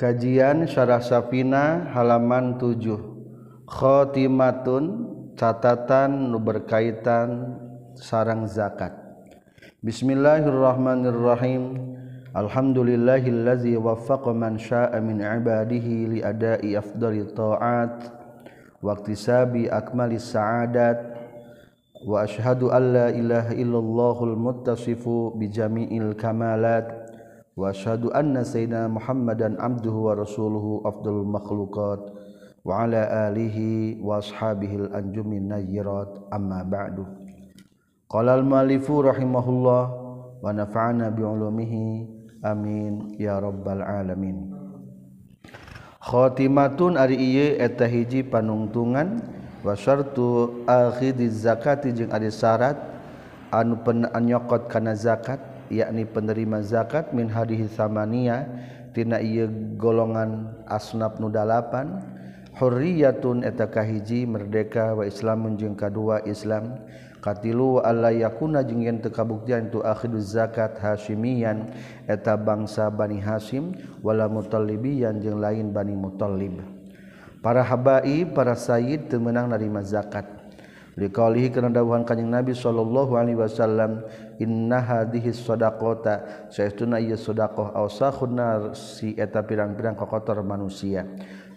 Kajian Syarah Safina halaman 7 Khotimatun catatan nu berkaitan sarang zakat. Bismillahirrahmanirrahim. Alhamdulillahillazi waffaqa man syaa min ibadihi li ada'i afdali ta'at wa iktisabi akmali sa'adat wa ashhadu an la ilaha illallahul muttasifu bi jami'il kamalat واشهد ان سيدنا محمدا عبده ورسوله افضل المخلوقات وعلى اله واصحابه الانجم النيرات اما بعد قال المؤلف رحمه الله ونفعنا بعلومه amin. Ya robbal alamin. Khotimatun ari ieu eta hiji panungtungan wa syartu akhidz zakati jeung ari syarat anu penyokot kana zakat. yakni penerima zakat min hadihi samania tina ieu golongan asnaf nu dalapan hurriyatun eta kahiji merdeka wa islamun jeung kadua islam katilu wa alla yakuna jeung yen teu kabuktian tu akhiduz zakat hasyimian eta bangsa Bani Hasyim wala mutallibiyan jeung lain Bani Mutallib. Para habai para sayyid teu meunang narima zakat. Liqaulihi kana dawuhan kanjing Nabi sallallahu alaihi wasallam inna hadhihi sadaqata saestuna ieu sedekah ausakhun si eta pirang-pirang kokotor manusia.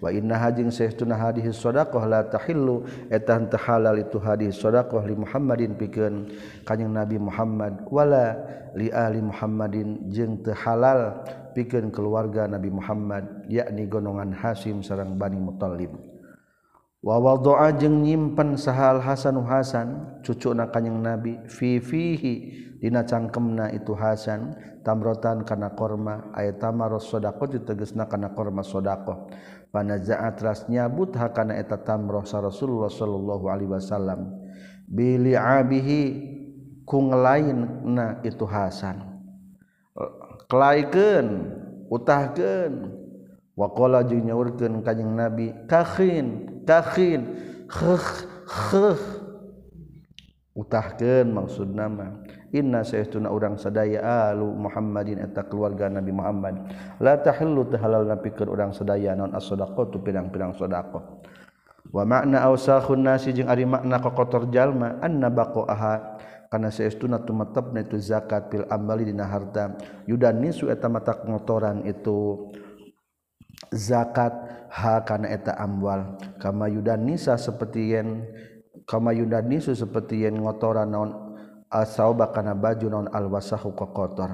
Wa inna hajing saestuna hadhihi sadaqah la tahillu eta henteu halal itu hadhihi sadaqah li Muhammadin pikeun kanjing Nabi Muhammad. Wala li ahli Muhammadin jeung teu halal pikeun keluarga Nabi Muhammad yakni golongan Hasim sareng Bani Muthalib wawal doa jeung nyimpen sahal Hasan Hasan cucu na kanyeng nabi fifihi dina cangkemna itu Hasan tamrotan kana korma ayat tamaros sodako ditegesna kana korma sodako panazaat ras nyabut hakana eta tamroh sa Rasulullah sallallahu alaihi wasallam. Bili abihi ku lain na itu Hasan. Kelaikeun utahkeun. Waqala jeung nyaurkeun kanjing nabi kakhin takhin khekh khekh utahkeun maksud nama. Inna sayyiduna urang sadaya alu Muhammadin eta keluarga Nabi Muhammad. La tahillu tahalal napikeun urang sadaya naon as-sadaqatu pirang-pirang sedekah wa makna awsakhun nasi jeung ari makna kokotor jalma anna baqaha kana saestuna tumetepna itu zakat pil amali dina harta. Yudan nisu eta mata kotoran itu. zakat hakana eta amwal. Kama yudan nisa seperti yen kama yudan nisu seperti yen ngotoran naon asauba ah, kana baju naon alwasahu kotor.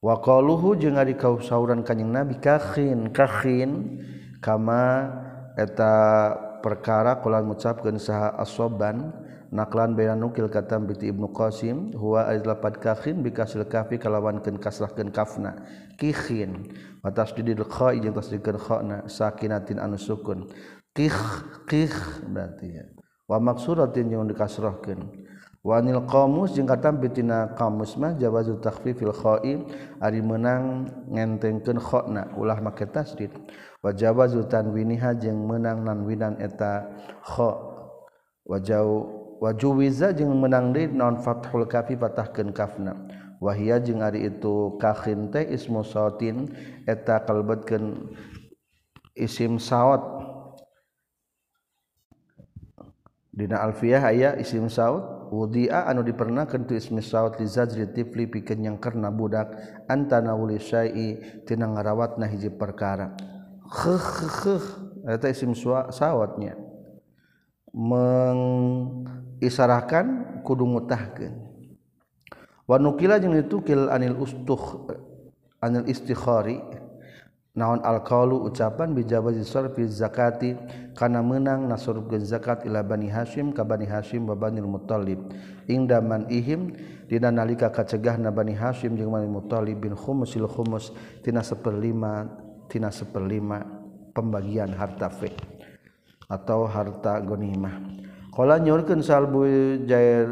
Wa qaluhu jeung ari kausauran kanjing nabi kakhin kakhin. Kama eta perkara kula ngucapkeun saha asoban naklan bayan nukil katam biti Ibnu Qasim huwa aiz kakhin bi kafi kalawan kasrahkeun kafna. Kikhin wa tasdidil kha jeung tasdidkeun khana sakinatin anu sukun. Kikh kikh berarti ya. Wa maksuratin yang dikasrahkeun. Wa anil qamus jeung katam bitina qamus mah jawazu takhfifil kha'i ari meunang ngentengkeun khana ulah make tasdid wa jawazu tanwiniha jeung meunang nanwinan eta kha wajau wajuwiza jeung menang deui non fathul kafi patahkeun kafna. Wahia jeung ari itu kakhin teh ismu sautin eta kalebetkeun isim saut dina alfiyah aya isim saut wudi'a anu dipernakeun tu ismi saut li zajri tifli pikeun yang karna budak antana wuli syai tina ngarawatna hiji perkara. Khuh khuh eta isim sautnya mengisarahkan kudu mutahkan wanukila jeung ditukil anil ustuh anil istikhari naon alqaulu ucapan bijawazi sarfi zakati kana meunang nasur zakat ila bani hasyim ka bani hasyim wa banil muthalib ingda man ihim dina nalika kacegahna bani hasyim jeung bani muthalib bin khumusil khumus tina seperlima tina seperlima pembagian harta fiqh atau harta gonimah qala nyurkeun salbu jair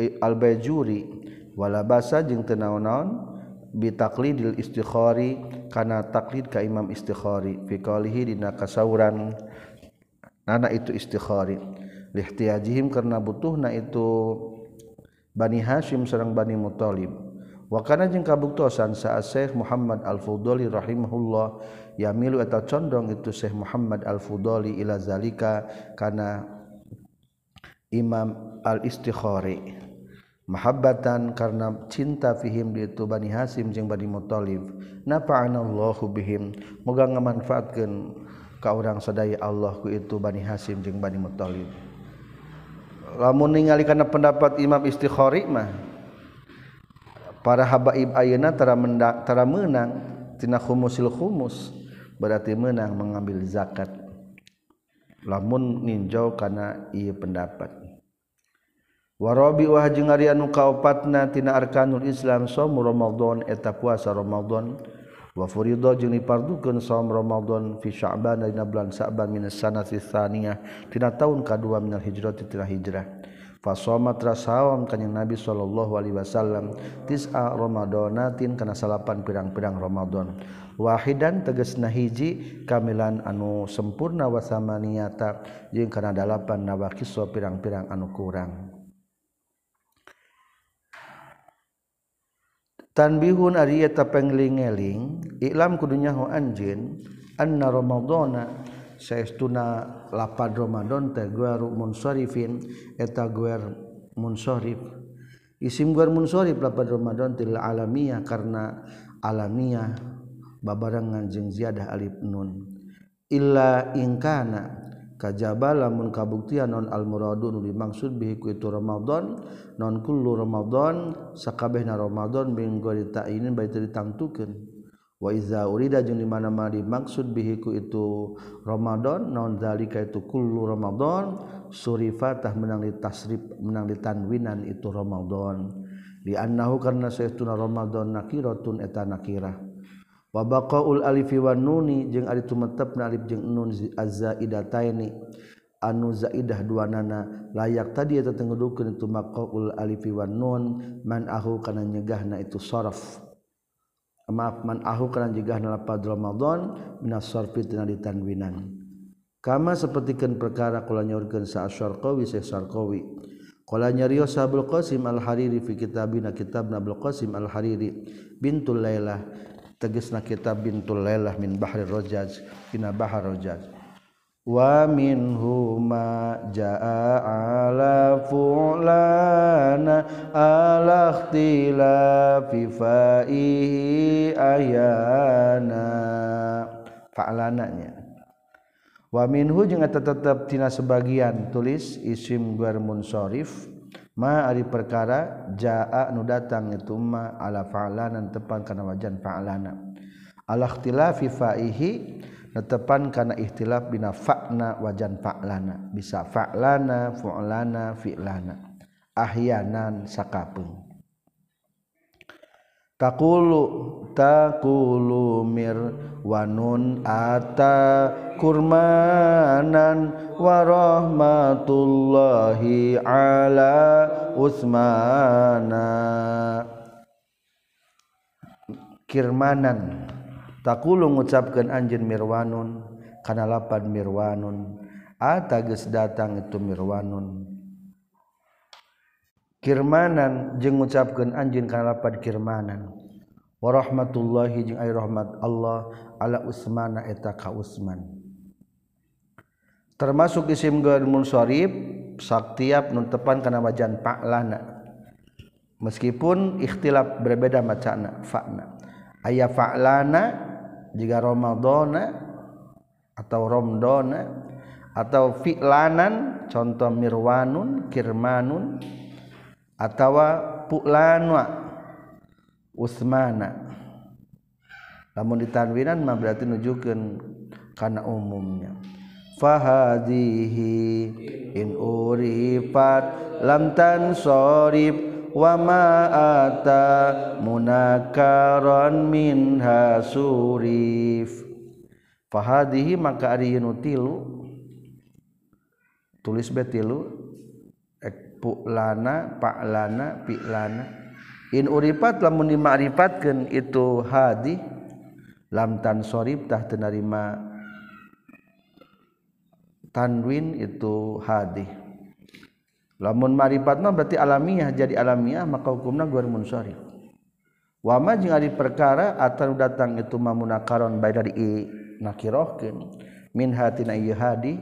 eh, al-bajuri wala basa jeung teu naon-naon? Bitaklidil istikhari kana taklid ka imam istikhari. Fi qalihi dina kasauran nana itu istikhari. Lihtiyajihim karena butuhna itu Bani Hashim sareng Bani Muthalib wa kana jeung kabuktosan saat Syekh Muhammad Al-Fudhali rahimahullah ya milu atau condong itu Syekh Muhammad Al-Fudoli ila zalika kana Imam Al-Istikhari. Mahabbatan karena cinta fihim di itu Bani Hasim jeung Bani Muthalib. Nafa'ana Allahu bihim. Moga ngamanfaatkeun ka urang sadaya Allah ku itu Bani Hasim jeung Bani Muthalib. Lamun ningali kana pendapat Imam Istikhari mah para habaib ayeuna tara menang tina khumusil khumus berarti menang mengambil zakat. Lamun ninjau karena ia pendapat. Warobi wah jeung ari anu kaopatna tina arkanul Islam som Ramadan eta puasa Ramadan. Wa furido jeung dipardukeun saum Ramadan fi Sya'ban dina bulan Sya'ban min sanati tsaniyah tina taun kadua minal hijrah tina hijrah. fasomat rasawam kanyang Nabi sallallahu Alaihi Wasallam. Tis'a Ramadatin kana salapan pirang-pirang Ramadan. Wahidan tegesna hiji kamilan anu sempurna wasama niata jeung kana dalapan nawakiso pirang-pirang anu kurang. Tanbihun ari eta pengling-eling kudunya ho anjeun anna ramadana sayauna lapad Romadhon munsharifin eta guermunsrif isim guermunsrif lapad Ramadan til alamiah karena alamiah babarengan jeung ziyadah alif nun. Illa ingkana kajaba lamun kabuktian non al muradun nu dimaksud bihi ku itu Ramadan non kullu Ramadan sakabehna Ramadan bin gori ta'inin bait ditangtukeun waiza urida jeung di mana-mana dimaksud bihiku itu Ramadan non zalika itu kullu Ramadan surifatah menang di tasrif menang di tanwinan itu Ramadan. Li annahu karna saytuna Ramadan nakiratun eta nakirah. Wa baqaul alifi wan nuni jeung ari tumetepna alif jeung nun azza'idataini. Anu zaidah dua nana layak tadi eta tenggedukeun itu maqaul alifi wan nun man ahu kana nyegahna itu sharaf maafman ahu kana juga nalapad Ramadan minas sarfi tina ditanwinan. Kama sapertikeun perkara kula nyaurkeun sa Syarqawi Syekh Syarqawi. Kala nyarios Abdul Qasim Al Hariri fi kitabina kitabna Abdul Qasim Al Hariri bintul Lailah. Tegasna kitab bintul Lailah min Bahri Rajaz dina Bahar Rajaz wa minhuma jaa ala fu'lana ala ikhtilafi fa'ihi ayana. Fa'lananya. Wa minhu jeung tetep tina sebagian tulis isim guar munsharif ma ari perkara jaa nu datang itu ma ala fa'lanan tepan kana wajan fa'lana. Ala ikhtilafi fa'ihi tepan karena ikhtilaf bina fa'na wajan fa'lana. Bisa fa'lana fu'lana fi'lana. Ahyanan sakapung takulu takulu mir wanun ata kurmanan warahmatullahi ala usmana. Kirmanan takulu ngucapkan anjin mirwanun kana lapan mirwanun. Atages datang itu mirwanun. Kirmanan jeng ngucapkeun anjeun kana lapan kirmanan. Warahmatullahi rahmatullahi jeung rahmat Allah ala Usmana eta ka Usman. Termasuk isim gaun munsharif saktiap nun tepan kana wajan fa'lana meskipun ikhtilaf berbeda macana fa'na. Aya fa'lana jika Romadhona atau Romdona atau fi'lanan contoh mirwanun kirmanun atau pu'lanwa usmana. Lamun ditanwinan mah berarti nujukeun kana umumnya. Fahadhihi in urifat lam tansorib sorib wamaata munakaron min hasurif fahadihi maka ari tilu. Tulis betilu ek lana pak lana pi lana. In uripat lamun dimakrifatkeun itu hadi lam tan sorib tah tenarima tanwin itu hadi lamun marifat mah berarti alamiah jadi alamiah maka hukumna guar munsharif wa ma jeung ari perkara atan datang itu mamunakaron bae dari i nakirohkeun. Min hatina ieu hadi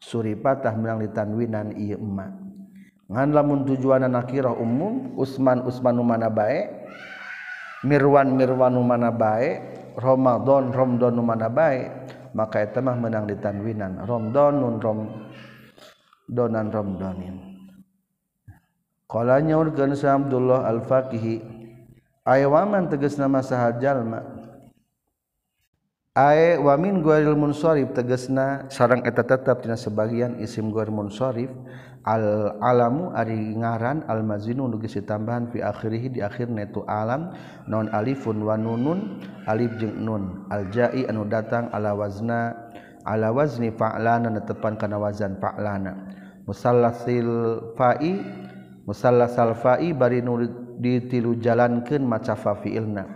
suri patah menang ditanwinan ieu emma. Ngan lamun tujuanna nakirah umum usman usman mana bae mirwan mirwan mana bae ramadan ramdan mana bae maka eta mah menang ditanwinan ramdanun ram donan ramdanin Kala nyaurkeun sa Abdullah Al-Faqihi ay waman tegas nama sahad jalma? Ay wamin guaril munsharif tegasna sareng eta tetep tina sebagian isim guar munsharif al alamu ari ngaran al mazinu nu tambahan fi akhirih di akhir netu alam non alifun wa nunun alif jeung nun al jai anu datang ala wazna ala wazni fa'lana netepan kana wazan fa'lana. Musallasil fa'i musalla salfai bari nu ditilu jalankeun maca fa'ilna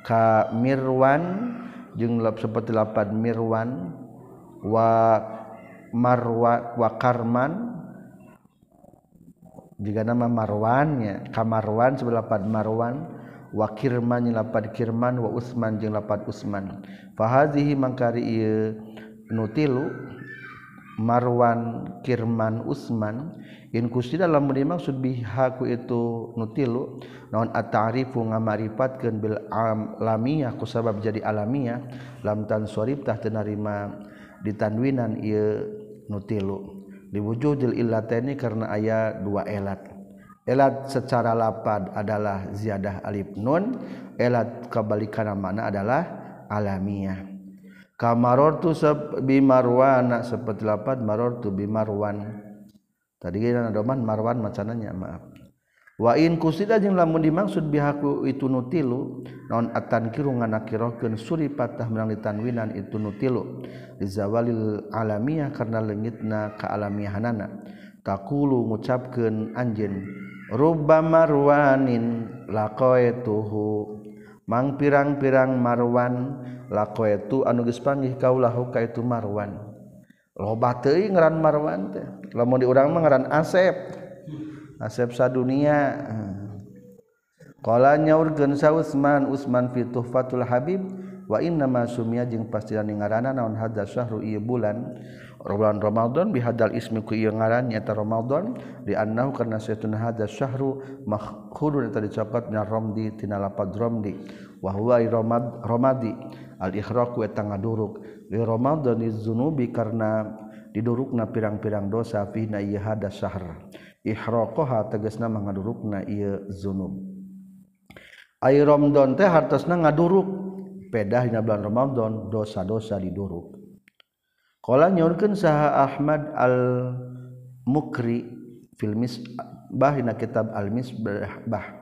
ka mirwan jeung seperti lapan mirwan wa marwa wa karman jika nama marwannya kamarwan sebelah lapan marwan wa kirman lapan kirman wa usman jeung lapan usman. Fahazihi mangkari ieu nu tilu marwan kirman usman inkusi dalam maksud bihaku itu nutilu naon at-ta'rifu ngamarifatkeun bil alamiyah ku sabab jadi alamiah lam tansorib tah tenarima ditanwinan ieu nutilu. Diwujudil illateni karena aya dua elat. Elat secara lapad adalah ziyadah alif nun elat kebalikan mana adalah alamiah kamarortu bimarwan seperti lapad marortu bimarwan tadi doman marwan macananya maaf. Wa in kusida jeung lamun dimaksud bihaku itu nutilu non atan kiru nganakirokeun suri patah menang ditanwinan itu nutilu lizawalil alamiah karena leungitna kaalamiahanana. Takulu ngucapkeun anjeun rubba marwanin laqaituhu mang pirang-pirang marwan laqaitu anu geus panggih kaulah ka itu marwan. loba teuing ngaran Marwan teh. Lamun di urang mah ngaran Asep. Asep sadunia. Qala nyaurkeun sa Utsman Utsman fi Tuhfatul Habib wa inna ma sumia jeung pastian ngaranna naon hadza syahru ieu bulan. Bulan Ramadan bi hadal ismi ku ieu ngaran nyaeta Ramadan di annahu karna saytun hadza syahru makhudun eta dicokot nya ramdi tina lapad ramdi wahwa romad romadi. Al ikhraq wa ngaduruk li ramadani dzunubi karena didurukna pirang-pirang dosa fi na ieu hada syahr. Ihraqaha tegasna mangadurukna ieu dzunub ai ramdan teh hartosna ngaduruk. Pedah dina bulan Ramadan dosa-dosa diduruk. Qala nyaurkeun saha Ahmad al Mukri fil misbah dina kitab al misbah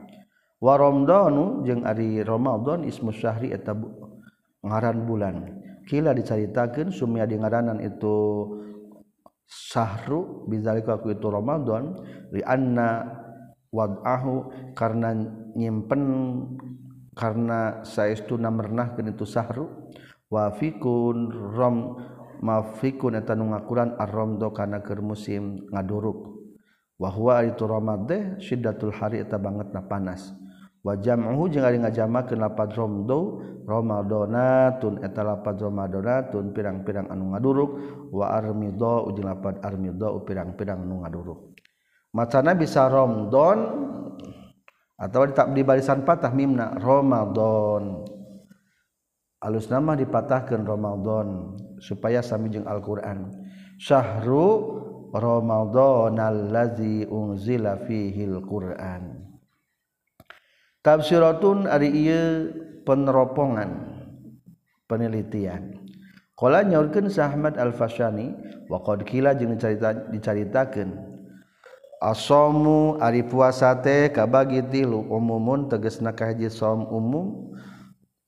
waromdonu jeung ari Ramadan ismu syahri eta ngaran bulan. Kila dicaritakeun sumya di ngaranan itu sahru bizalika ku itu Ramadan li anna wad'ahu karena nyimpen karena saestuna mernahkeun itu sahru wa fikun ram mafikun eta nu ngakuran ar-ramdo kana keur musim ngaduruk. Wa huwa itu Ramadan syiddatul hari eta banget na panas. wajamhu jeung ari ngajamakeun lapad romdo ramadonatun eta lapad ramadonatun pirang-pirang anu ngaduruk wa armido jeung lapad armido pirang-pirang anu ngaduruk. Macana bisa romdon atau di barisan patah mimna ramadon alus nama dipatahkan ramadon supaya sami jeung Al-Qur'an. Syahru ramadonal ladzi unzila fihil qur'an. tafsiratun ari ieu peneropongan penelitian. Qala nyaurkeun Ahmad Al-Fasyani wa qad kila jeung dicarita dicaritakeun Asomu ari puasa teh kabagi tilu umumun tegasna kahiji saum umum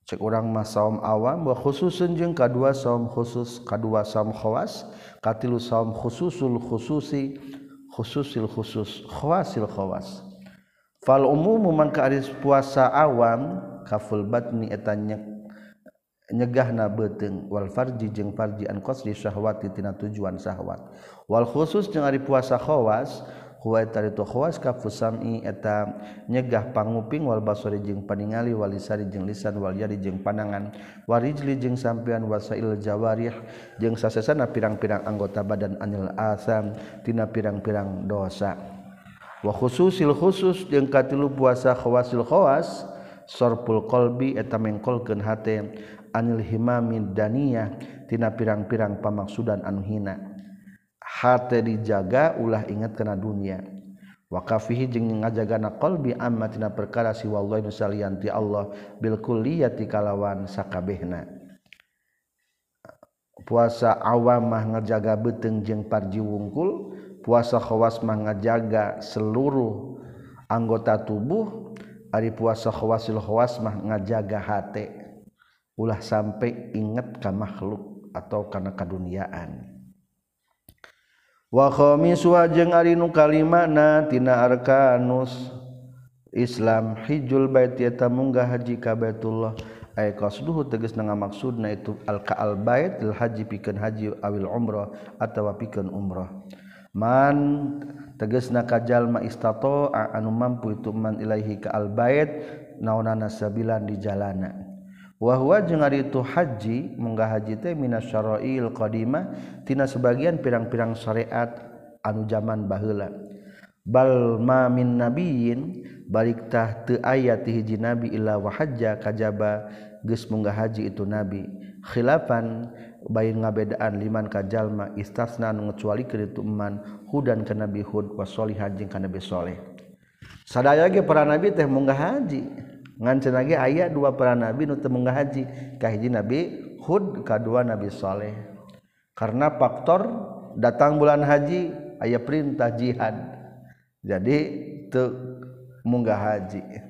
cek urang mah saum awam wa khususun jeung kadua saum khusus kadua saum khawas katilu saum khususul khususi khususil khusus khawasil khawas. fal umumu mangka ari puasa awam kaful batni eta nyegahna beuteung wal farji jeung farji an qasri syahwati tina tujuan syahwat. Wal khusus jeung ari puasa khawas huwa eta itu khawas kafusami eta nyegah panguping. Wal basari jeung paningali wal lisari jeung lisan wal yadi jeung panangan warijli jeung sampean wasail jawarih jeung sasesana pirang-pirang anggota badan anil asam tina pirang-pirang dosa. wa khususil khusus jeung katilu puasa khawasil khawas sorpul qalbi eta mengkolkeun hate anil himami daniyah tina pirang-pirang pamaksudan anu hina. Hate dijaga ulah ingat kana dunia wa kafihi jeung ngajagana qalbi amma tina perkara si wallahi nu salianti Allah bil kulliyati kalawan sakabehna. Puasa awam mah ngajaga beteng jeung parji wungkul puasa khawas mengajaga seluruh anggota tubuh Ari puasa khawasil khawas mah ngajaga hati ulah sampai ingat ka makhluk atau karena kaduniaan wa khamisu jeung ari nu kalimana tina arkanus. Islam hijul bait eta munggah haji ka Baitullah. Ay qasduhu tegas na maksudna itu al ka'al bait al haji pikeun haji awil umrah atawa pikeun umrah. man teges na kajallma istato anu mampu itu man ilaihi ka albayt naonana sabilan di jalana. Wahwa jeung ari itu haji munggah haji teh minasyara'il qadimah tina sebagian pirang-pirang syariat anu zaman baheula. Bal ma min nabiyyin balik tah teu aya ti hiji nabi illa wa hajja kajaba geus munggah haji itu nabi. Khilafan bayin ngabedaan liman kajallma istasna anu ngecuali keman hudan ke nabi Hud wasolihan jeung ka nabi soleh. Sadaya ge para nabi teh munggah haji. Ngancen lagi ayat dua para nabi nu teu munggah haji kahiji nabi Hud kedua nabi soleh. Karena faktor datang bulan haji ayat perintah jihad. Jadi teu munggah haji.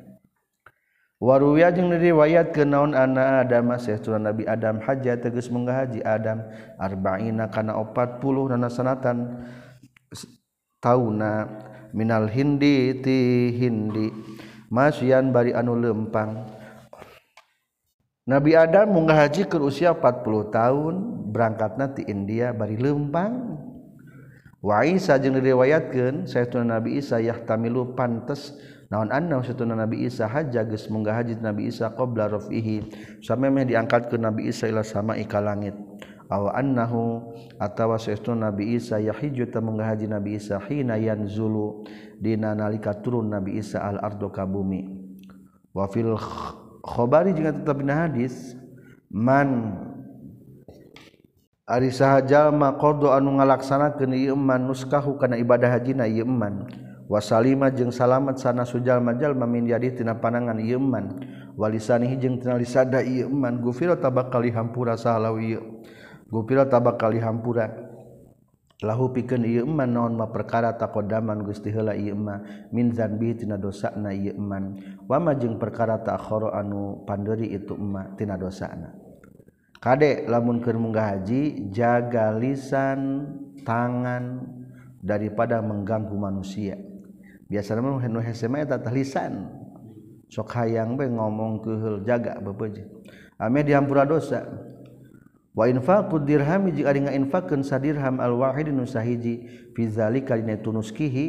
Waruya jeung riwayat ke naon ana Adam Syekh Nabi Adam haja teges menggahaji Adam arba'ina kana 40 nana sanatan tauna minal hindi ti hindi. Masyan bari anu lempang. Nabi Adam menggahaji ke usia 40 tahun berangkatna ti India bari lempang. Wa Isa jeung diriwayatkeun Syekh Nabi Isa yahtamilu pantes naon anna satuna Nabi Isa? Hajja geus munggah haji Nabi Isa qabla rafihi. Samemeh diangkat ke Nabi Isa ila sama'i ka langit. Aw annahu atawa satuna Nabi Isa yahiju ta munggah haji Nabi Isa hina yanzulu. Dina nalika turun Nabi Isa al ardo ka bumi. Wa fil khobari jeung dina hadis man Ari saha jalma qada anu ngalaksanakeun ieu man nuskahu kana ibadah hajina ieu man. wasalima jeung salamet sana sujal majal mamin jadi tina panangan iman walisanihi jeung tina lisada iman gufiro tabak kali hampura sahalau ieu. Gufiro tabak kali hampura lahu pikeun ieu iman naon ma perkara taqaddaman Gusti heula ieu iman min zanbi tina dosana ieu iman wama jeung perkara ta'khara anu panderi itu iman tina dosana. Kadek lamun keur munggah haji jaga lisan tangan daripada mengganggu manusia. biasa lisan. Sok hayang be ngomong kehel jaga bepeje ame dihampura dosa. Wa infaqu dirhami jeung ari ngainfaqkeun sadirham al wahid nu sahiji fi zalika dina tunuskihi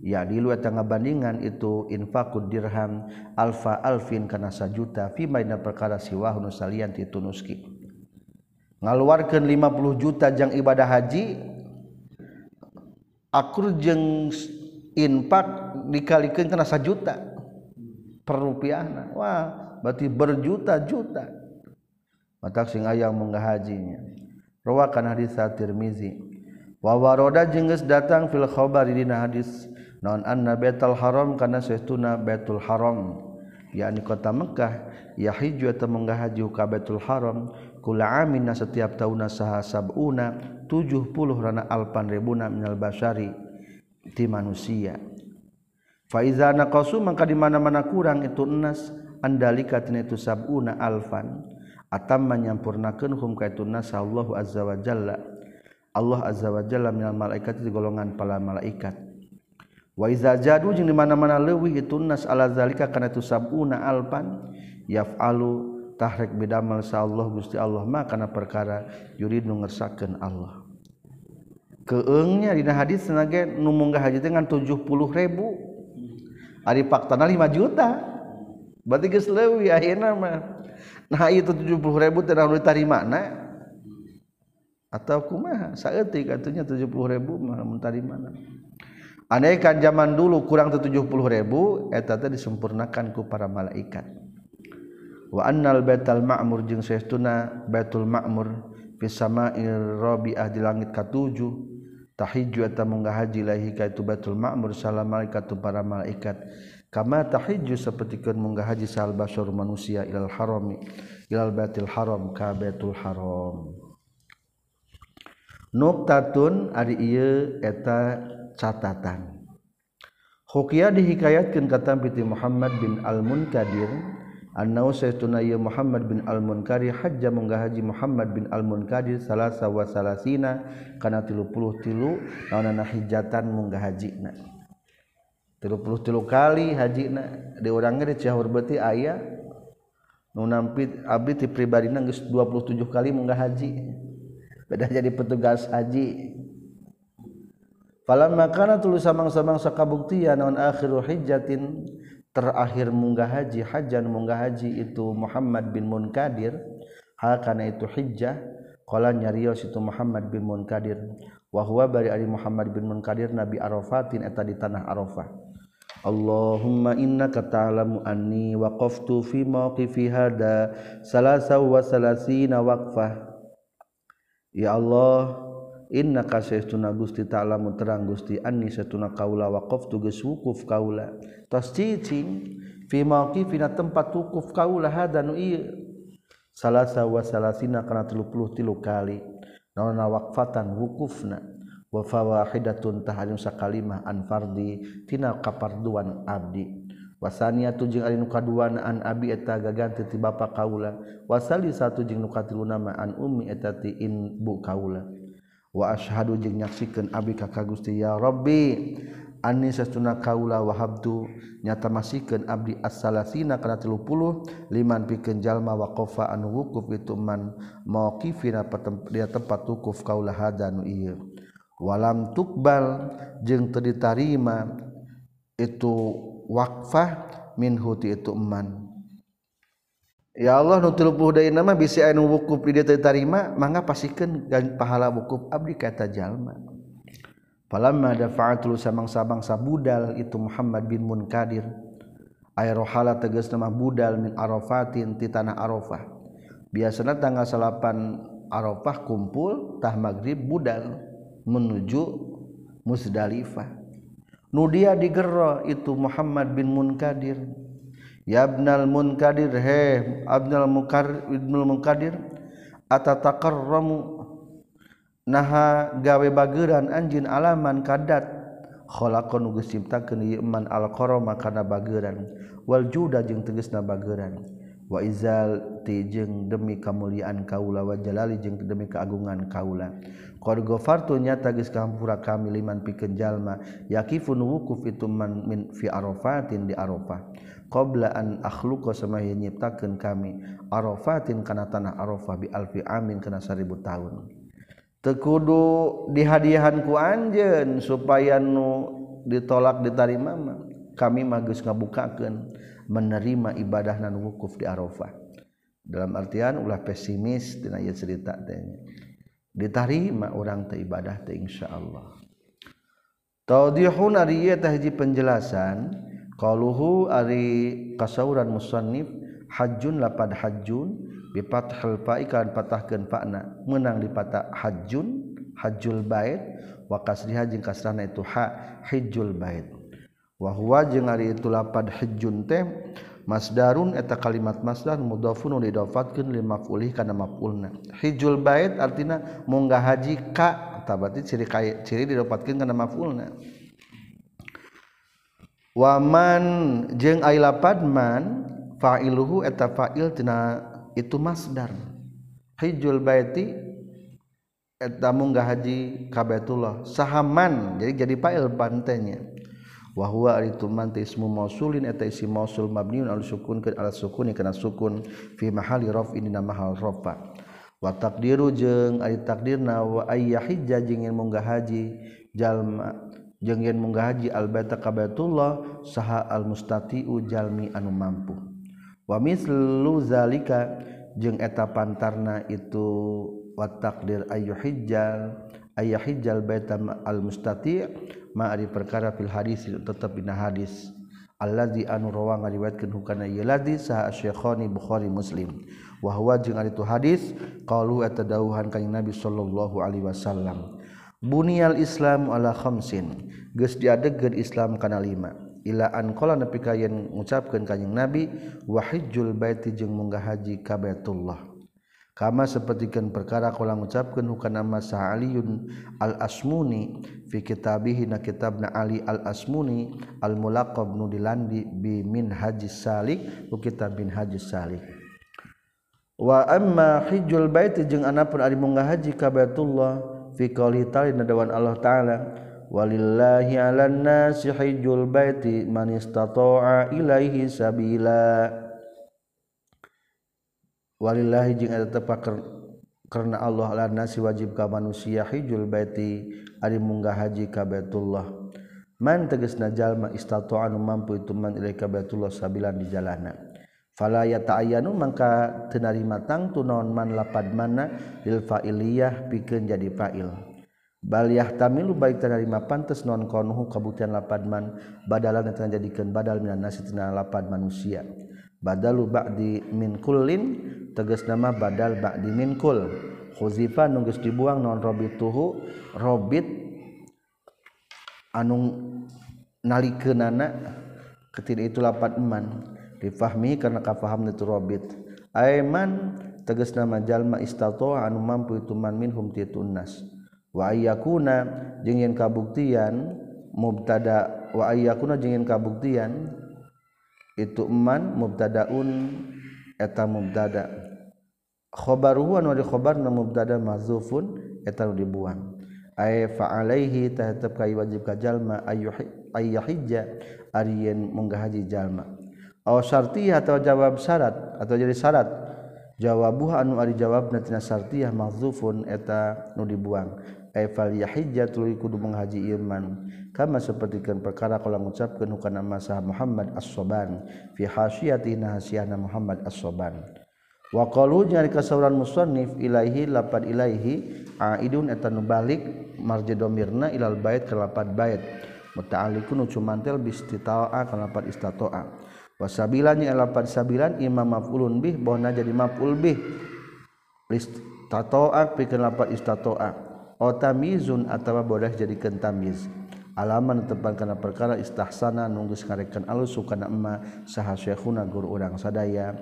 ya di luar tengah bandingan itu infaqu dirham alfa alfin kana sajuta fi maina perkara siwah nu salian ti tunuski. Ngaluarkeun 50 juta jang ibadah haji akur jeung infak dikalikan kana sajuta per rupiahna wah berarti berjuta-juta. Matak sing ayang munggah hajinya rawakan hadis Tirmizi wa waroda jengges datang fil khabari dina hadis. Naon anna baitul haram kana saestuna baitul haram. Yakni kota Mekah yahiju eta munggah haji ka baitul haram. Kula amina setiap tahun saha sabuna 70 rana alpan ribuna minal basyari ti manusia. Faiza naqasu maka di mana-mana kurang itu enas andalika tina itu sabuna alfan. Atam menyampurnakeun hum ka itu nas Allahu azza wa jalla. Allah azza wa jalla minal malaikat di golongan para malaikat. Wa iza jadu jeung di mana-mana leuwih itu nas ala zalika kana itu sabuna alfan yaf'alu tahrik bidamal sa Allah Gusti Allah mah kana perkara yurid nu ngersakeun Allah. keengnya di hadis senage nu munggah haji dengan tujuh puluh ribu. Ari faktana lima juta. Berarti geus leuwih akhirna mah. Nah itu tujuh puluh ribu teh naon ditarima na atau kumaha saeutik atunya tujuh puluh ribu mah mun tarima aneh kan zaman dulu kurang teh tujuh puluh ribu eta teh disempurnakan ku para malaikat. Wa annal baital ma'mur jeung saestuna baitul ma'mur fis sama'ir rabi'ah di langit katujuh tahiju eta munggah haji lahi ka itu Baitul ma'mur salam malaikat tu para malaikat. Kama tahiju sapertikeun munggah haji sal basur manusia ilal harami ilal baitil haram ka Baitul haram. Nuktatun ari ieu eta catatan. Hukia dihikayatkan kata piti Muhammad bin Al-Munkadir annahu saytuna ya Muhammad bin Al-Munkari hajja munggah haji Muhammad bin Al-Munkari salasa wa salasina kana 33 naonana hijatan munggah hajina 33 kali hajina. Di urang ge cahur beuti aya nu nampi abdi ti pribadina geus 27 kali munggah haji beda jadi petugas haji. Falamma kana tuluy samang-samang sakabuktian naon akhiru hijjatin terakhir munggah haji hajan munggah haji itu Muhammad bin Munkadir. Hal kana itu hijjah qala nyarios itu Muhammad bin Munkadir. Wa huwa bari ali Muhammad bin Munkadir nabi Arafatin eta di tanah Arafah Allahumma innaka ta'lamu anni waqaftu fi mawqifi hada salasa wa salasina waqfah. Ya Allah Inna kasaytuna Gusti ta'lamu terang Gusti Anni satuna kaula waqaf tuges wukuf kaula. Tos cicing fi mauqifina tempat wukuf kaula hadanu ieu. Salasa wa salasina kana 33 kali. Naonna waqfatan wukufna. Wa fawahidatun tahajjum sakalimah an fardi tina kaparduan abdi. Wasania jeung ari nu kaduana an abi eta gaganti ti bapa kaula. Wasali satu jeung nu katiluna ma an ummi eta ti in bu kaula. wa ashadu jeung nyaksikan abi ka Gusti ya Rabbi anni sesuna kaula wahabtu nyata masikeun abdi as-salasina kana 30 liman pikeun jalma waqafa anu wukuf itu man mauqifina dia tempat wukuf kaula hadanu ieu. Walam tukbal jeung teu ditarima itu wakfah minhu ti itu man Ya Allah nutul budaya nama bisa anu wukuf di dia terima mangga pastikan dan pahala wukuf abdi kata jalma Falamma dafa'atul samang-samang sabudal itu Muhammad bin Munkadir ay rohala tegas nama budal min Arafatin ti tanah Arafah. Biasana tanggal 8 Arafah kumpul tah maghrib budal menuju Musdalifah. Nu dia digero itu Muhammad bin Munkadir. yabnal munkadir he abnal mukar ibnul munkadir atatakarramu? Naha gawe bageran anjin alaman kadat. Khalaqan geus ciptakeun ieu man alqarama kana bageran. Wal juda jeung tegasna bageran. Wa izal ti jeung demi kamuliaan kaula wa jalali jeung demi keagungan kaula. Qad ghafartu nyata geus kahampura kami liman pikeun jalma. Yakifun wukuf itu man min fi arafatin di arafah. qabla an akhluqa samaya nyiptakeun kami arafatin kana tanah arafah bi alfi amin kana seribu tahun. Tekudu dihadiahan ku anjeun supaya nu ditolak ditarima kami mah geus ngabukakeun menerima ibadah nan wukuf di arafah dalam artian ulah pesimis tina ieu cerita ditarima orang teh ibadah teh insyaallah tawdihun ari ieu teh penjelasan Qaluhu ari kasauran musannif hajjun lapad hajjun bipat halpa ikan patahkeun fa'na. Menang di patah hajjun hajjul bait wa kasriha jeung kasrana itu ha hijjul bait. Wa huwa jeung ari itu lapad hajjun teh masdarun eta kalimat masdar mudhafun didofatkeun li maf'ulih kana maf'ulna. Hijjul bait artina munggah haji ka tabati ciri ciri didapatkeun kana maf'ulna. Waman jeung ai lapad man fa'iluhu eta fa'il tina itu masdar. Hijul baiti eta munggah haji ka sahaman jadi jadi fa'il bantenya wa huwa itu manti ismu mausulin eta isim mausul mabniun al sukun ke al sukuni kana sukun. Fi mahali raf'in dina mahal rafa watak dirujeng takdirna wayahija jingin munggah haji jalma jeung yen munggah haji albata ka Baitullah saha al mustati'u jalmi anu mampu. Wa mislu zalika jeung eta pantarna itu wa taqdir ayu hijjal ayah hijjal baita al mustati' ma ari perkara fil hadis tetap dina hadis. Allazi anu rawang ngariwayatkeun hukana ieu ladzi saha asy-syekhani Bukhari Muslim. Wa huwa jeung ari hadis qalu atadauhan kanjing Nabi sallallahu alaihi wasallam. Bunyal Islam ala khamsin. Geus diadegkeun Islam kana lima. Ila an qala nepi ka yen ngucapkeun kanjing Nabi wa hajjul baiti jeung munggah haji ka Baitullah. Kama sapertikeun perkara kala ngucapkeun hukana nama Aliun al Asmuni fi kitabihi na kitabna Ali al Asmuni al mulaqab nu dilandi bi min haji salik ku kitab bin haji salik wa amma hijjul baiti jeung anapun ari munggah haji ka Baitullah fiqdawan Allah ta'ala Walillahi alanna sihijul baiti man istata'a ilaihi sabila. Walillahi jeung eta tepak karena Allah alanna nasi wajib ka manusia hijul baiti ari munggah haji ka Baitullah. Man tegasna jalma istata'a mampu itu man ilaika Baitullah sabilan di jalana. falaya ta'ayanu mangka tenarima tangtu naon man lapad mana lil fa'iliyah pikeun jadi fa'il. Bal yahtamilu baik tenarima pantes non konuhu kabutian lapad man badalan eta jadikeun badal minan nasi tina lapad manusia. Badalu ba'di min kullin tegas nama badal ba'di min kul khuzifa nu dibuang non robituhu robit anu nalikeunana ketika itu lapad man. dipahmi karena kafaham itu robit. Aiman tegas nama jalma istatoa anu mampu itu man minhum titunas wa ayyakuna jeung yen kabuktian mubtada wa ayyakuna jeung yen kabuktian itu man mubtadaun eta mubtada. Khabaruhu anu di khabar na mubtada mazufun eta dibuang. Ay fa alaihi tahatab kai wajib ka jalma ayyuhi ayyahijja ari yen munggah haji jalma. aw syartiyah atau jawab syarat atau jadi syarat. Jawabuh anu ari jawab natina syartiyah mahzufun eta nu dibuang. Ay fal yahijja tuluy kudu menghaji iman kama sapertikeun perkara kalau ngucapkeun hukana masa Muhammad as-Saban. Fi hasyiatihi hasyiahna Muhammad as-Saban. Wa qalu jari kasauran musannif ilaihi lapad ilaihi aidun eta nu balik marji domirna ilal bait ka lapad bait. Muta'alliqun cumantel bistita'a ka lapad istata'a wasabilanya lapan sabilan imam maf'ulun bih bona jadi maf'ul bih. Istatoa pikeun lapan istatoa o tamizun atawa boleh jadikeun tamiz. Alaman tepan kana perkara istahsana nunggu ngarekan alus sukana emma saha syekhuna guru urang sadaya.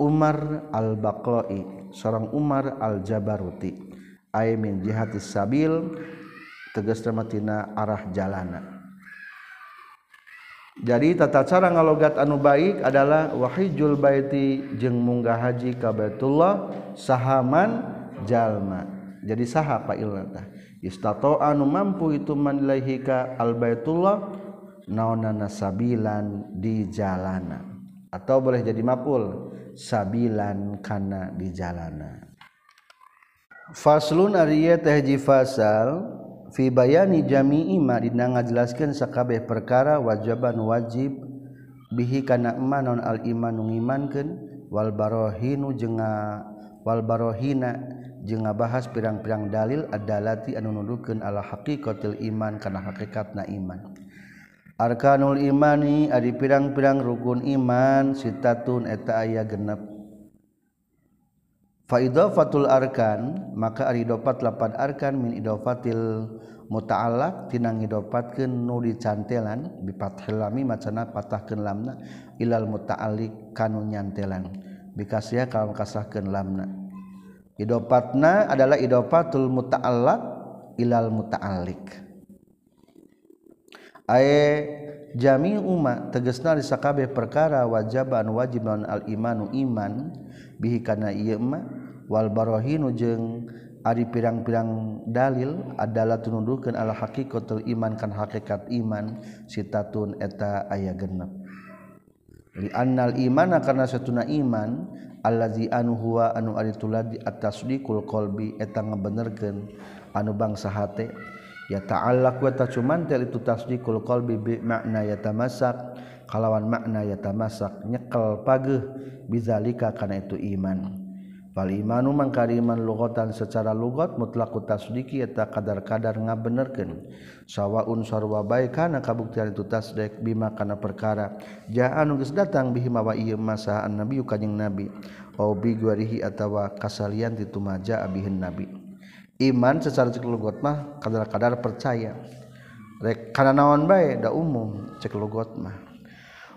Umar al-Baqai seorang Umar al-Jabaruti. Ay min jihatis sabil tegas matina arah jalana jadi tata cara ngalogat anu baik adalah wahijul baiti jeung munggah haji ka Baitullah sahaman jalma. Jadi saha fa'ilna tah? Istato anu mampu itu man ka al Baitullah naonana sabilan di jalana. Atau boleh jadi mapul sabilan kana di jalana. Faslun ariya tahji fasal fi bayani jami'i ma dina ngajelaskeun sakabeh perkara wajaban wajib bihi kana iman non al iman nu ngimankeun wal barahinu jeung wal barahina jeung ngabahas pirang-pirang dalil adalati anu nuduhkeun ala haqiqatil iman kana hakikatna iman. Arkanul imani ari pirang-pirang rukun iman sitatun eta aya genep. faidofatul arkan maka aridopat lapan arkan min idofatil muta'alak tinang ngidopatkeun nu dicantelan bi fathil macana patahkeun lamna ilal muta'alliq kanu nyantelan bikasya kalau kasahkeun lamna. Idopatna adalah idofatul muta'alak ilal muta'alliq. Ae jami umma tegesna di sakabeh perkara wajaban wajib non al imanu iman bihi kana ieu mah wal barohinu jeung ari pirang-pirang dalil adalah tunundukeun al haqiqatul iman kan hakikat iman sitatun eta aya genep. Li annal imana karena satuna iman allazi anu huwa anu ari tuladi at-tasdiqul qalbi eta ngabenerkeun anu bangsa hate. Ya ta'allaq wa ta cuman tel itu tasdiqul qalbi bi makna yatamassak kalawan makna ya tamasak nyekel pageh bizalika karena itu iman. Wal imanu mangka iman lugatan secara lugat mutlaqu tasdiki eta kadar-kadar ngabenerkeun. Sawaun sarwa bae kana kabuktian itu tasdik bima kana perkara. Jaa anu geus datang bihi mawa ieu masa annabi kanjing nabi. Au bi gwarihi atawa kasalian titumaja abihin nabi. Iman secara cek lugat mah kadar-kadar percaya. Rek kana naon bae da umum cek lugat mah.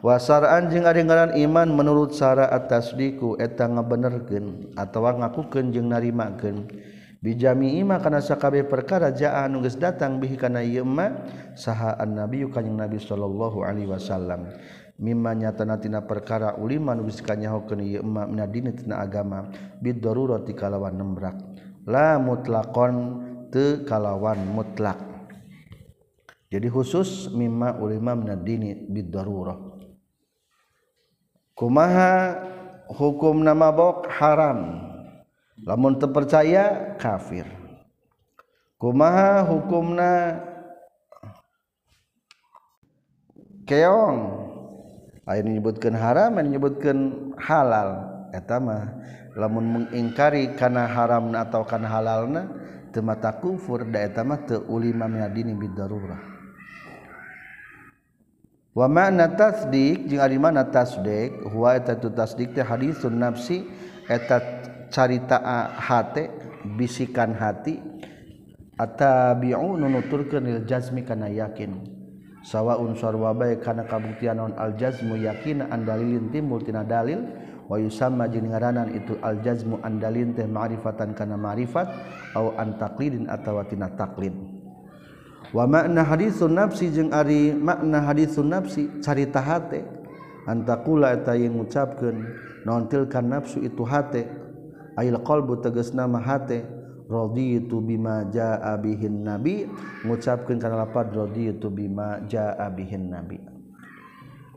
wasaraan jeung adengaran iman menurut Sara atas diku eta ngabenerkeun atawa ngakukeun jeung narimakeun. Bijami ima kana sakabeh perkara jaa anu nuges datang bihi kana ieu ma saha nabi kanjing nabi sallallahu alaihi wasallam. Mimma nyatana tina perkara ulima nuges kanyahokeun ieu ma mina dina tina agama bid darurati kalawan nembrak. La mutlakon teu kalawan mutlak. Jadi khusus mimma ulima mina dini bid darurah kumaha hukum nama bok haram? Lamun terpercaya kafir. Kumaha hukumna keong? Lain menyebutkan haram menyebutkan halal. Etama lamun mengingkari karena haram atau kan halalna temata kufur da eta mah teu ulima minadini bidarurah wa makna tasdik jeung ari mana tasdik huwa eta tu tasdik teh hadisun nafsi eta carita hate bisikan hati atabi'u nunuturkeun lil jazmi kana yakin. Sawaun sarwa bae kana kabuktian naon al jazmu yakin andalilin timbul tina dalil. Wa yusamma jeung ngaranan itu al jazmu andalin teh ma'rifatan kana ma'rifat au antaqlidin atawa tina taqlid. wa makna hadisun nafsi jeung ari makna hadisun nafsi carita hate. Antakula eta yang ngucapkeun naon tilkan nafsu itu hate. Ail qalbu tegasna mah hate. Raditu bima jaa bihin nabi. Ngucapkeun kana lapad raditu bima jaa bihin nabi.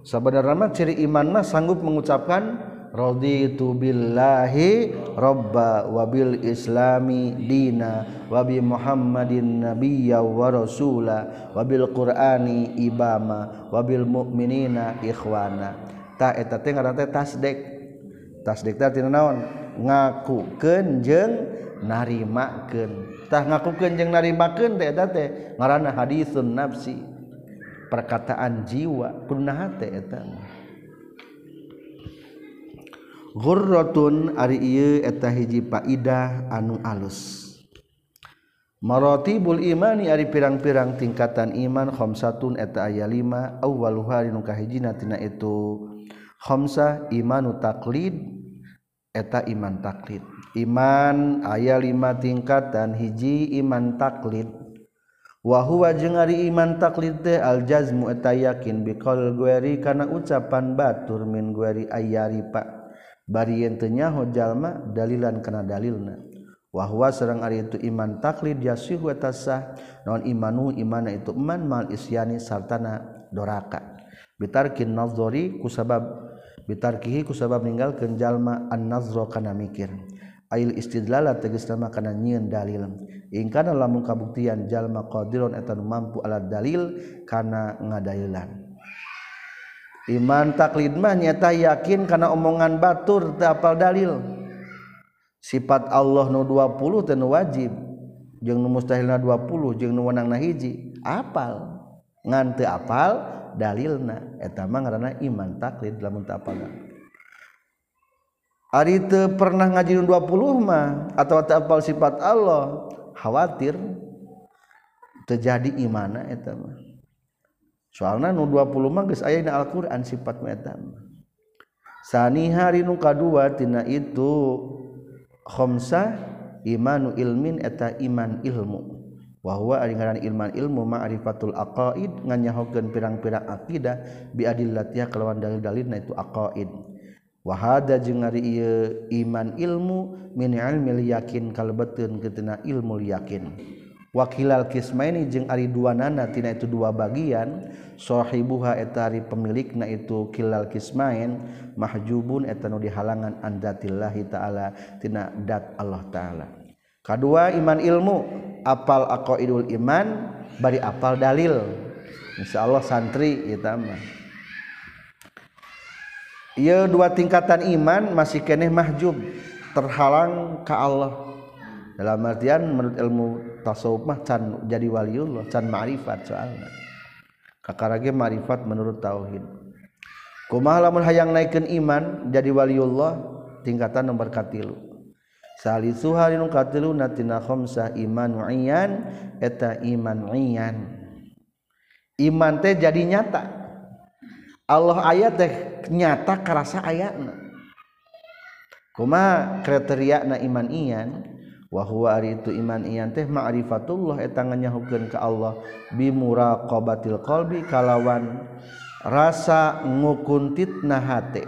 Sabenerna ciri iman mah sanggup mengucapkan raditu billahi robba wabil islami dina wabi muhammadin nabiyya wa rasula wabil qur'ani ibama wabil mu'minina ikhwana. Ta eta teh ngaran teh tasdek tasdek teh tina naon? Ngakukeun jeung narimakeun. Tah ngakukeun jeung narimakeun teh eta teh ngaranna haditsun nafsi perkataan jiwa. Kunaha teh eta. hurrotun ari ieu eta hiji faidah anu alus. Marotibul imani ari pirang-pirang tingkatan iman khamsatun eta aya 5 awwaluha nu kahijina tina itu. Khamsah imanu taklid eta iman taklid iman aya 5 tingkatan hiji iman taklid wa huwa jeung ari iman taklid teh al jazmu eta yakin biqal gueri kana ucapan batur min gueri ayari pak bari yentenya jalma dalilan kana dalilna. Wahwa serang ari itu iman taklid yasih wa tasah non imanu imana itu iman mal isyani sartana doraka. Bitarkin nazari kusabab bitarkihi kusabab ninggalkeun jalma an-nazra kana mikir. Ail istidlala tegas nama kana nyeun dalil. Ingkana lamun kabuktian jalma qadirun eta mampu alat dalil kana ngadailan. iman taklidmah nyata yakin karena omongan batur tapal dalil. Sifat Allah nu 20 ten wajib jeng mustahilna 20 jeng nuwanang hiji apal? Ngante apal dalilna. Eta mah ngaranna iman taklid dalam tapal Ari teu pernah ngaji 20 mah atau apal sifat Allah khawatir terjadi imana etama soalnya nu 20 mah geus aya dina Al-Qur'an sifat eta hari nu kadua tina itu khamsa imanu ilmin eta iman ilmu. Wa huwa ari ngaran ilman ilmu ma'rifatul aqaid nganyahokeun pirang-pirang akidah bi adillatiha kalawan dalil-dalilna itu aqaid. Wa hada jeung ari ieu iman ilmu min ilmil yakin kalebetkeun kitina ilmu yakin. wakilal kismaini jeng ari dua nana tina itu dua bagian. Sohibuha etari pemilik na itu kilal kismain mahjubun etanu dihalangan an hita taala tina dat Allah taala. Kedua iman ilmu. Apal aqaidul iman bari apal dalil. Insya Allah santri eta mah. Ia dua tingkatan iman masih keneh mahjub. Terhalang ke Allah. Dalam artian menurut ilmu tasawuf mah can jadi waliullah can ma'rifat soalna kakarage ma'rifat menurut tauhid. Kumaha lamun hayang naikeun iman jadi waliullah tingkatan nomor katilu salisuha linu katilu natina khamsah iman iyan eta iman iyan iman teh jadi nyata. Allah ayat teh nyata karasa ayatna kumaha kriteria na iman iyan wahwa ari itu iman iyan teh ma'rifatullah eta nganyahukeun ka Allah bi muraqabatil qalbi kalawan rasa ngukuntitna hate.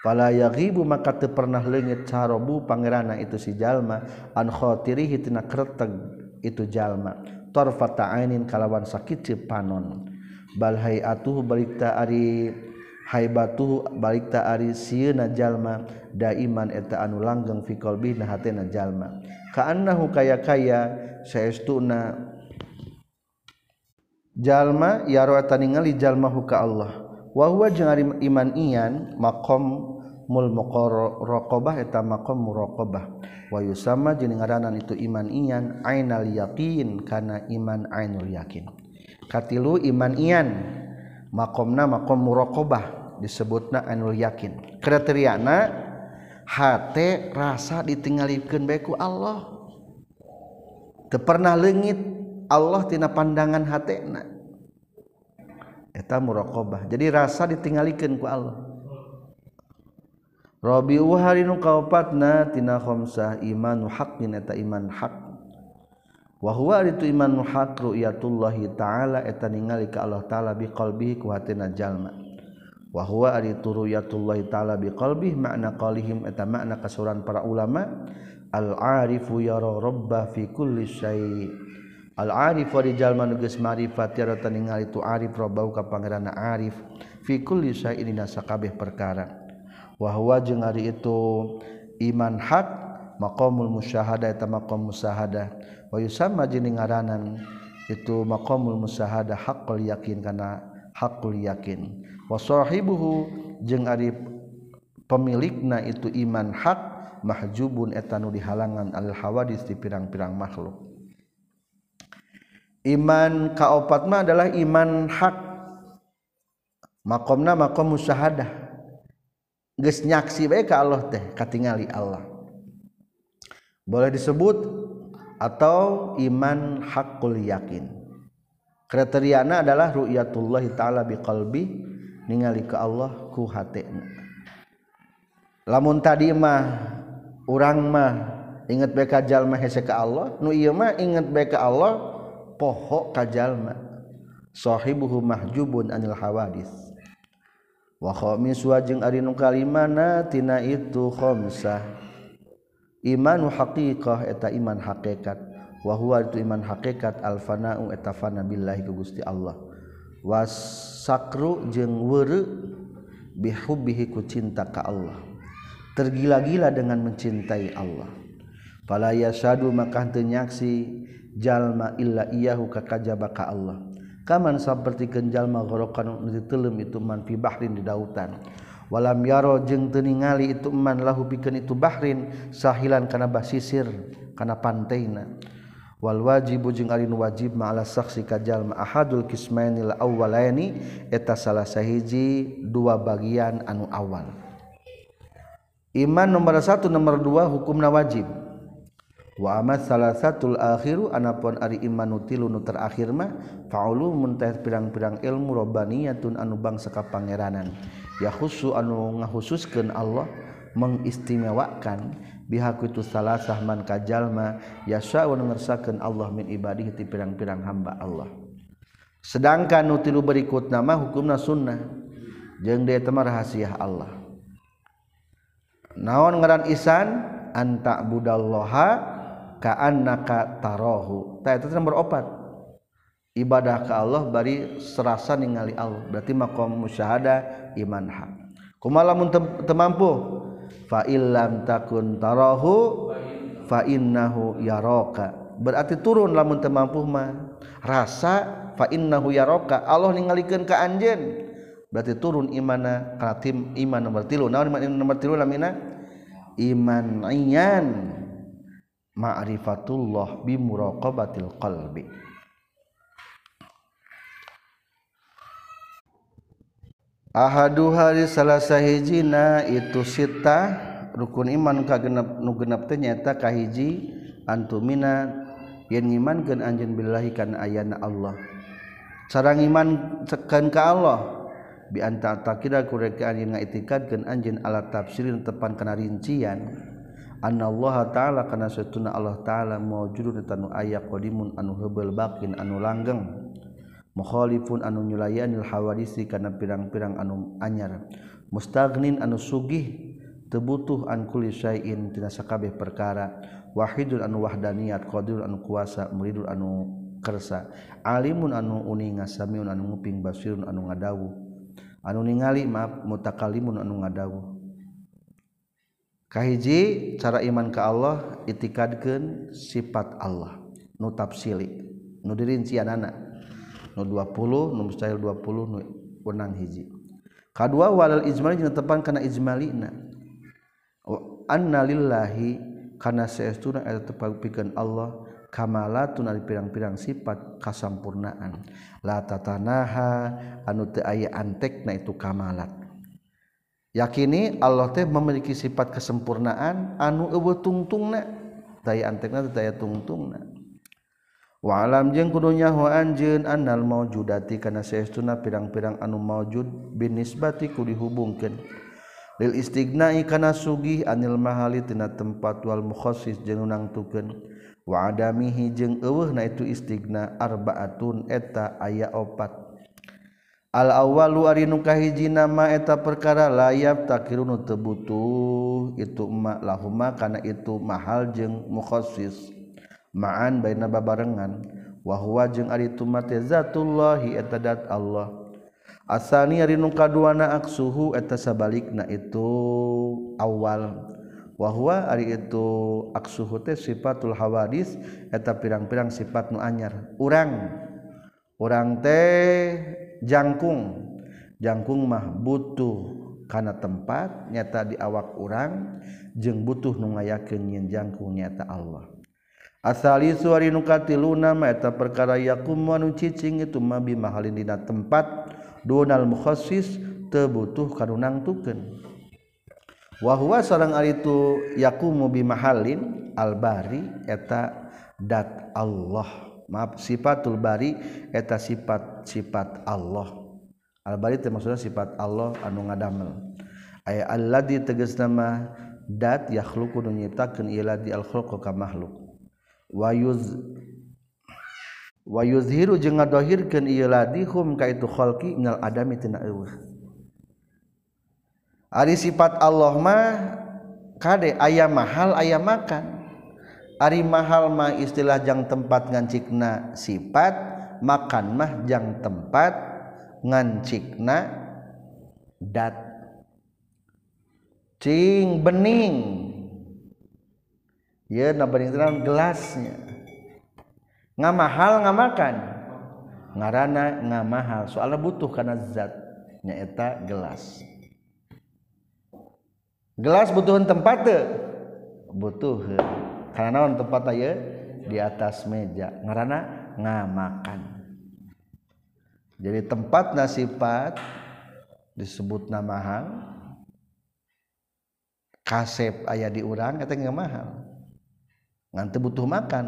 Fala yaghibu maka teu pernah leungit carobu pangerana itu si jalma an khatirihi tina kreteg itu jalma. Tarfata ainin kalawan sakit panon. Bal hayatuhu balikta ari haibatuhu balik ta ari sieuna jalma daiman eta anu langgeng fi qalbi na hatena jalma. Kaannahu kaya-kaya saestuna jalma yaro eta ningali jalma hu ka Allah. Wa huwa jeung iman ian maqam mul muqarraqabah eta maqam muraqabah. Wa yusama jeung ngaranan itu iman ian ainal yaqin kana iman ainul yakin. Katilu iman ian makomna makom muraqabah. disebutna anul yakin. Kriteriana hati rasa ditinggalikan baikku Allah. Pernah legit Allah tina pandangan hateta muraqabah. Jadi rasa ditinggalikan ku Allah. Robi uharinu kaupatna tina khomsah imanu haqqin eta iman hak. Wa huwa itu iman haq ru'yatullahi ta'ala eta ningali ka Allah ta'ala biqalbihi ku hatina jalma. wahwa ari turu yatullahi ta'ala biqalbih makna qalihim eta makna kasuran para ulama al arifu yara rabba fi kulli syai. Al arifu ari jalma nu geus marifat yara ningali tu arif rabbau ka pangeranna arif fi kulli syai dina sakabeh perkara. Wahwa jeung ari itu iman hak maqamul musyahada eta maqam musyahadah. Wa yusamma jeung ngaranan itu maqamul musyahadah haqqul yakin kana haqqul yakin. wasohibuhu jeung ari pemilikna itu iman hak mahjubun etanu di halangan al hawadis di pirang-pirang makhluk. Iman kaopat mah adalah iman hak. Makomna makom musyahadah geus nyaksi bae ka Allah teh katingali Allah. Boleh disebut atau iman hakul yakin. Kriteriana adalah ru'yatullah ta'ala biqalbi ningali ke Allah ku hati. Lamun tadi mah urang mah inget bae ka jalma hese ka Allah nu ieu mah inget bae ka Allah poho ka jalma sahibuhu mahjubun anil hawadis. Wa khamiswa jeung ari nu kalimana tina itu khamsah imanu haqiqah eta iman hakikat. Wa huwa itu iman hakikat al fana'u eta fana billahi ku Gusti Allah. wasakru jeung were bihubihi ku cinta ka Allah. Tergila-gila dengan mencintai Allah. Fala yasadu maka teu nyaksi jalma illa iyahu ka kajaba ka Allah. Kaman sapertikeun jalma gorokan nu ditelem itu man fi bahrin di dautan. Walam yaro jeung teu ningali itu man lahu pikeun itu bahrin sahilan kana basisir kana pantaina wal wajibu jeung ari wajib ma'ala saksi kajal ahadul qismainil awwalaini eta salah sahiji dua bagian anu awal. Iman nomor satu nomor dua hukumna wajib. Wa amat salah akhiru anapun ari iman nutilu nu terakhir mah faulu muntah pirang-pirang ilmu robbaniyatun anu bangsa kapangeranan ya khusu anu ngahususkeun Allah mengistimewakan bihakutu salasah man kajalma yasyaun ngersakeun Allah min ibadihi ti pirang-pirang hamba Allah. Sedangkan nu tilu berikutna mah hukumna sunnah jeung dia teh rahasia Allah. Naon ngaran isan? Anta budallaha ka annaka tarahu tah eta nomor 4 ibadah ka Allah bari serasa ningali Allah. Berarti makom musyahada iman hak. Kumalamun temampu fa illam takun tarahu fa innahu yaraka. Berarti turun lamun teu mampu mah. Rasa fa innahu yaraka. Allah ningalikeun ka anjeun. Berarti turun imana katim iman nomor tilu. Naon iman nomor tilu lamina iman iyan ma'rifatullah bi muraqabatil qalbi. Ahadu hari salah sahhijina itu sita rukun iman ka genep nu genep ternyata kahiji antumina yang imankan anjen billahi kana ayana Allah. Sarang iman tekan ka Allah bi anta takira kurekaan yang ngaitikadkeun anjeun ala tafsirin tepan kana rincian. Anna Allah taala kana satuna Allah taala maujudun tanu aya qadimun anu heubel bakin anu langgeng. mukhalifun anu nyulayanil hawadisi kana pirang-pirang anu anyar. Mustagnin anu sugih tebutuh an kulli syai'in tina sakabeh perkara. Wahidul anu wahdaniyat qadirul anu kuasa muridul anu kersa. Alimun anu uninga samiun anu nguping basirun anu ngadawu. Anu ningali maaf mutakalimun anu ngadawu. Kahiji cara iman ka Allah itikadkeun sifat Allah. Nu tafsili nu dirincianana nu 20 nu mustahil 20 nu wenang hiji. Kadua walal ijmali jeung tepan kana ijmalina anna lillahi kana saestuna eta tepangpikeun Allah kamalatun ari pirang-pirang sifat kasampurnaan. La tatanaha anu teu aya antekna itu kamalat. Yakini Allah teh memiliki sifat kesempurnaan anu eueuh tungtungna. Daya antekna daya tungtungna. walam jeung kudunya ho anjeun annal maujudati kana saestuna pirang-pirang anu maujud binisbati ku dihubungkeun. Lil istighna'i kana sugih anil mahali tina tempat wal mukhassis jeung nangtukeun wa adamihi jeung eueuhna itu istighna arbaatun eta aya opat. Al awwalu ari nu kahijina ma eta perkara layab takirunu teu butuh itu ma lahuma kana itu mahal jeung mukhassis maan baina babarengan. Wa huwa jeung ari tumate zatullahi eta dat Allah. Asani ari nu kaduana aksuhu eta sabalikna itu awal. Wa huwa ari itu aksuhu teh sifatul hawadis eta pirang-pirang sifat nu anyar. Urang. Urang teh jangkung. Jangkung mah butuh karena tempat nyata di awak orang jeng butuh nu ngayakeun jangkung nyata Allah. asali suari nukati luna eta perkara yakumanu cicing itu mabi mahalin dina tempat. Donal mukhasis tebutuh karunang tuken wahwa sarang ari itu yakumu bi mahalin albari eta dat Allah. Maaf sifatul bari eta sifat-sifat Allah. Albari itu maksudnya sifat Allah anu ngadamel. Aya alladzi tegas nama dat yakhluqu nyiptakeun ieu di al khalqa ka makhluk. wayuz wayuzhiru jeung ngadohirkeun ieu ladihum ka itu khalqi minal adami tina eueuh ari sifat Allah mah kade aya mahal aya makan. Ari mahal mah istilah jang tempat ngancikna sifat makan mah jang tempat ngancikna dat. Cing bening. Ya nabari gelasnya. Nggak mahal nggak makan. Ngarana nggak mahal. Soalnya butuh karena zatnya eta gelas. Gelas butuhin tempat tuh butuh karena naon tempat aja di atas meja. Ngarana nggak makan. Jadi tempat nasipat disebut nama mahal kasep ayah di urang itu nggak mahal nganti butuh makan.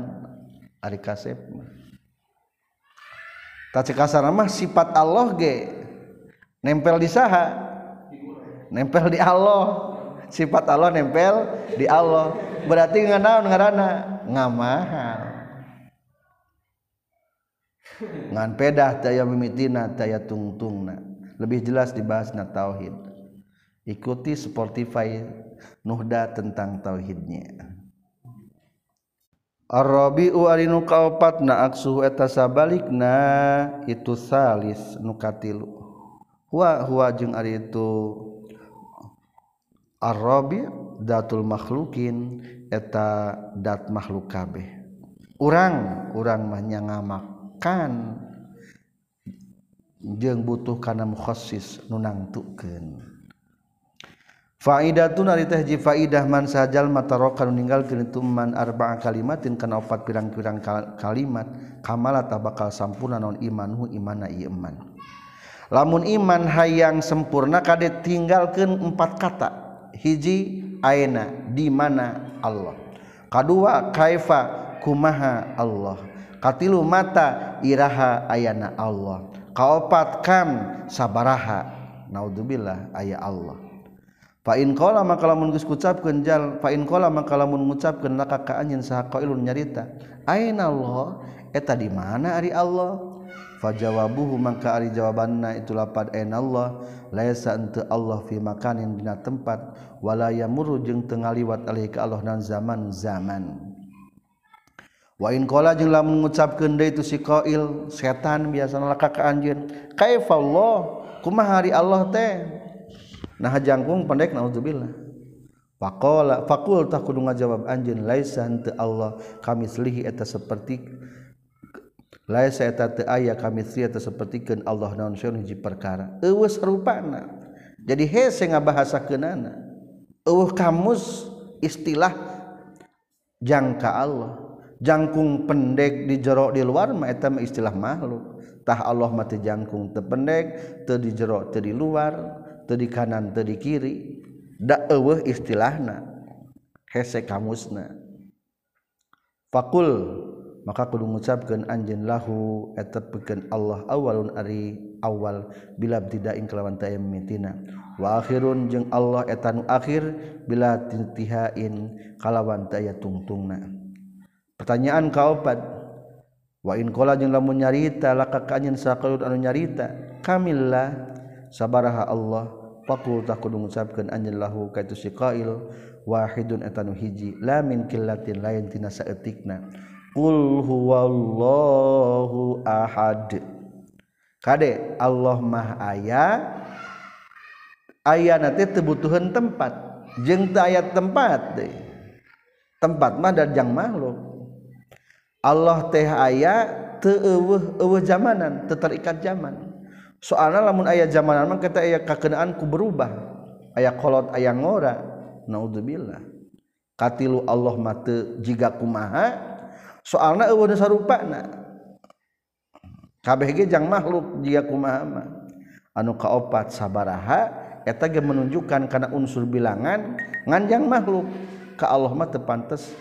Ari kasep. Tak kasar mah sifat Allah ge. Nempel di saha? Nempel di Allah. Sifat Allah nempel di Allah. Berarti nganaon ngarana? Ngamahal. Ngan pedah daya mimitina daya tungtungna. Lebih jelas dibahas na tauhid. Ikuti Spotify Nuhda tentang tauhidnya Ar-rabi'u ari nu kaopatna aksu eta sabalikna itu salis nu katilu. Wa huwa jeung ari itu Ar-rabi' datul makhlukin eta dat makhluk kabeh. Urang urang mah nyangamakan jeung butuh kana mukhassis nu nangtukeun. Faidatun ari teh faidah man sajal matarokan ninggalkeun itu man arba'a kalimatin kana opat pirang-pirang kalimat kamala tabakal sampurna non imanhu imana ieu iman. Lamun iman hayang sempurna kade tinggalkeun empat kata. Hiji aina di mana Allah. Kadua kaifa kumaha Allah. Katilu mata iraha ayana Allah. Kaopat kam sabaraha naudzubillah aya Allah. Fain kola maka lamun geus kucapkeun jal fain kola maka lamun ngucapkeun laka ka anjeun saha qailun nyarita aina Allah? Eta di mana ari Allah? Fajawabuhu maka ari jawabanna itu lapad aina Allah? Laisa anta Allah fi makanin dina tempat wala yamuru jeung teu ngaliwat alih ka Allah nan zaman-zaman Wa in qala jeung lamun ngucapkeun deui itu si qail setan biasana laka ka anjeun kaifallah? Kumaha ari Allah teh? nah jangkung pendek naudzubillah. Faqala faqul tah kudu ngajawab anjeun laisa hante Allah kami selihi eta seperti laisa eta teu aya kami selihi eta sapertikeun Allah naon sieun hiji perkara. Eueuh sarupana jadi hese ngabahasakeunana eueuh kamus istilah jangka Allah. Jangkung pendek di jero di luar mah eta mah istilah makhluk. Tah Allah mah teu jangkung teu pendek teu di jero teu di luar. tadi kanan tadi kiri da eueuh istilahna hese kamusna. Fakul maka kudu ngucapkeun anjeun lahu eta pikeun Allah awalun ari awal bila tidak ing kelawan tayammitina wa akhirun jeung Allah eta nu akhir bila tintihain kalawan taya tungtungna. Pertanyaan kaopat wa in qala jeung lamun nyarita laka kanyen saqalun anu nyarita kamillah sabaraha Allah papul takkudu mengucapkan anjlahu kaitu siqail wahidun etanu hiji. Lamin kilatin lain tina saetikna qul huwallahu ahad. Kade Allah mah aya. Aya nanti tebutuhan tempat. Jeng ayat tempat deh. Tempat mah darjang makhluk Allah teh aya teu eueuh eueuh zamanan teu terikat zaman. soalnya lamun ayah zamanan mah kita ayah kakenaanku berubah. Ayah kolot ayah ngora. Naudzubillah katilu Allah mate jika kumaha? Soalnya eueun sarupana. Kabeh ge jang makhluk jika kumaha mah? Anu kaopat sabaraha eta ge menunjukkan karena unsur bilangan nganjang makhluk. Ka Allah mah tepantes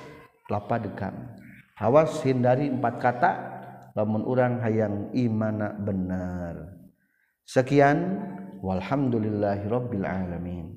lapa dekam awas hindari empat kata lamun orang hayang imana benar. Sekian walhamdulillahirabbil alamin.